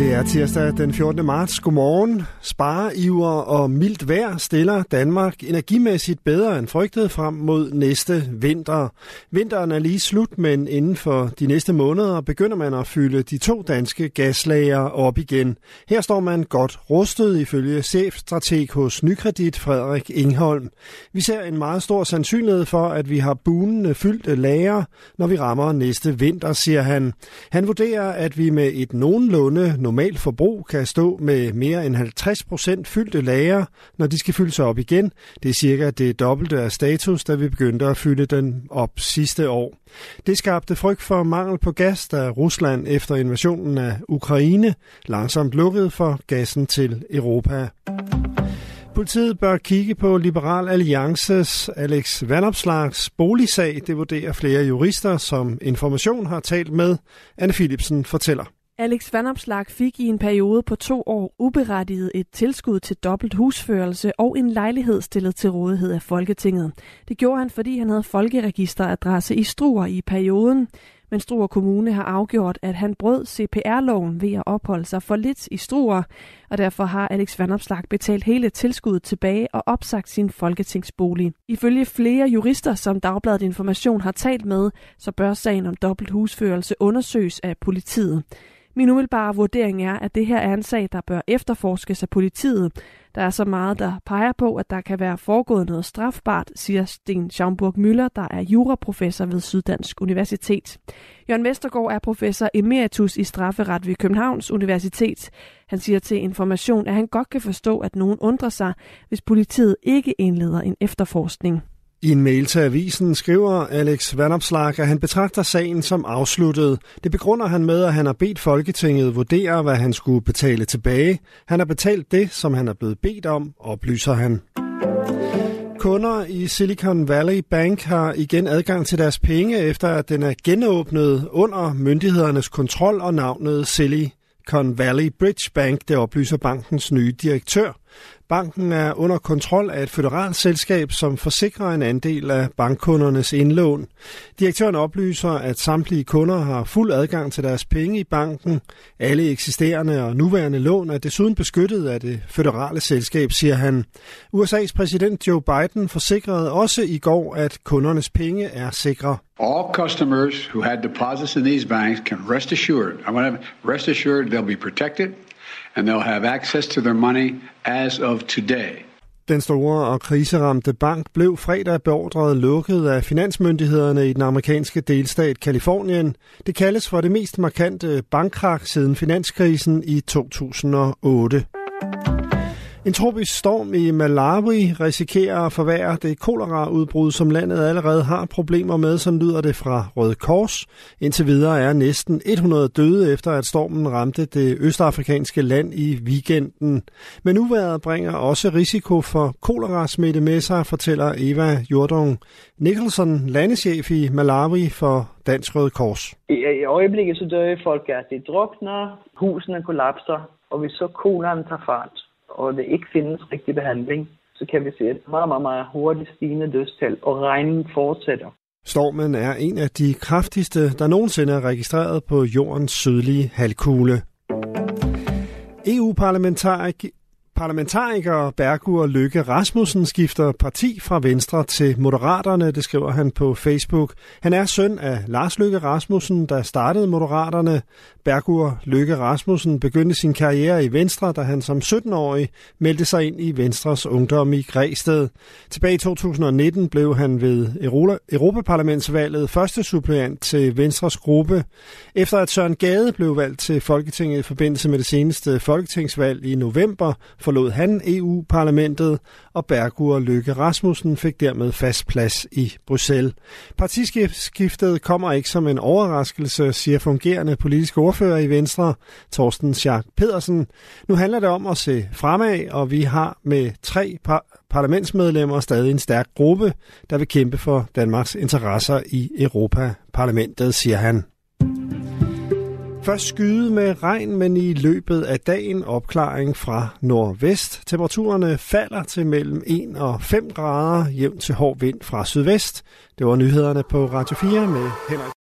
Det er tirsdag den 14. marts. Godmorgen. Spareiver og mildt vejr stiller Danmark energimæssigt bedre end frygtet frem mod næste vinter. Vinteren er lige slut, men inden for de næste måneder begynder man at fylde de to danske gaslager op igen. Her står man godt rustet ifølge chefstrateg hos Nykredit Frederik Ingholm. Vi ser en meget stor sandsynlighed for, at vi har bunende fyldte lager, når vi rammer næste vinter, siger han. Han vurderer, at vi med et nogenlunde normalt forbrug kan stå med mere end 50 procent fyldte lager, når de skal fylde sig op igen. Det er cirka det dobbelte af status, da vi begyndte at fylde den op sidste år. Det skabte frygt for mangel på gas, da Rusland efter invasionen af Ukraine langsomt lukkede for gassen til Europa. Politiet bør kigge på Liberal Alliances Alex Vandopslags boligsag. Det vurderer flere jurister, som Information har talt med. Anne Philipsen fortæller. Alex Vanopslag fik i en periode på to år uberettiget et tilskud til dobbelt husførelse og en lejlighed stillet til rådighed af Folketinget. Det gjorde han, fordi han havde folkeregisteradresse i Struer i perioden. Men Struer Kommune har afgjort, at han brød CPR-loven ved at opholde sig for lidt i Struer, og derfor har Alex Vanopslag betalt hele tilskuddet tilbage og opsagt sin folketingsbolig. Ifølge flere jurister, som Dagbladet Information har talt med, så bør sagen om dobbelt husførelse undersøges af politiet. Min umiddelbare vurdering er, at det her er en sag, der bør efterforskes af politiet. Der er så meget, der peger på, at der kan være foregået noget strafbart, siger Sten Schaumburg Møller, der er juraprofessor ved Syddansk Universitet. Jørgen Vestergaard er professor emeritus i strafferet ved Københavns Universitet. Han siger til Information, at han godt kan forstå, at nogen undrer sig, hvis politiet ikke indleder en efterforskning. I en mail til avisen skriver Alex Vanopslag, at han betragter sagen som afsluttet. Det begrunder han med, at han har bedt Folketinget vurdere, hvad han skulle betale tilbage. Han har betalt det, som han er blevet bedt om, oplyser han. Kunder i Silicon Valley Bank har igen adgang til deres penge, efter at den er genåbnet under myndighedernes kontrol og navnet Silicon Valley Bridge Bank, det oplyser bankens nye direktør. Banken er under kontrol af et føderalt selskab, som forsikrer en andel af bankkundernes indlån. Direktøren oplyser, at samtlige kunder har fuld adgang til deres penge i banken. Alle eksisterende og nuværende lån er desuden beskyttet af det føderale selskab, siger han. USA's præsident Joe Biden forsikrede også i går, at kundernes penge er sikre. All customers who had deposits in these banks can rest assured, I want to rest assured they'll be protected and they'll have access to their money as of today. Den store og kriseramte bank blev fredag beordret lukket af finansmyndighederne i den amerikanske delstat Kalifornien. Det kaldes for det mest markante bankkrak siden finanskrisen i 2008. En tropisk storm i Malawi risikerer at forværre det koleraudbrud, som landet allerede har problemer med, som lyder det fra Røde Kors. Indtil videre er næsten 100 døde efter, at stormen ramte det østafrikanske land i weekenden. Men uværet bringer også risiko for kolerasmitte med sig, fortæller Eva Jordung Nicholson, landeschef i Malawi for Dansk Røde Kors. I, i øjeblikket så dør folk af, de drukner, husene kollapser, og hvis så koleren tager fart, og det ikke findes rigtig behandling, så kan vi se et meget, meget, meget hurtigt stigende dødstal, og regningen fortsætter. Stormen er en af de kraftigste, der nogensinde er registreret på jordens sydlige halvkugle. EU-parlamentarik Parlamentariker Bergur Lykke Rasmussen skifter parti fra Venstre til Moderaterne, det skriver han på Facebook. Han er søn af Lars Lykke Rasmussen, der startede Moderaterne. Bergur Lykke Rasmussen begyndte sin karriere i Venstre, da han som 17-årig meldte sig ind i Venstres ungdom i Græsted. Tilbage i 2019 blev han ved Europaparlamentsvalget første suppleant til Venstres gruppe. Efter at Søren Gade blev valgt til Folketinget i forbindelse med det seneste folketingsvalg i november, forlod han EU-parlamentet, og Bergur Løkke Rasmussen fik dermed fast plads i Bruxelles. Partiskiftet kommer ikke som en overraskelse, siger fungerende politiske ordfører i Venstre, Torsten Schack Pedersen. Nu handler det om at se fremad, og vi har med tre par parlamentsmedlemmer stadig en stærk gruppe, der vil kæmpe for Danmarks interesser i Europa-parlamentet, siger han. Først skyde med regn, men i løbet af dagen opklaring fra nordvest. Temperaturerne falder til mellem 1 og 5 grader, jævnt til hård vind fra sydvest. Det var nyhederne på Radio 4 med Henrik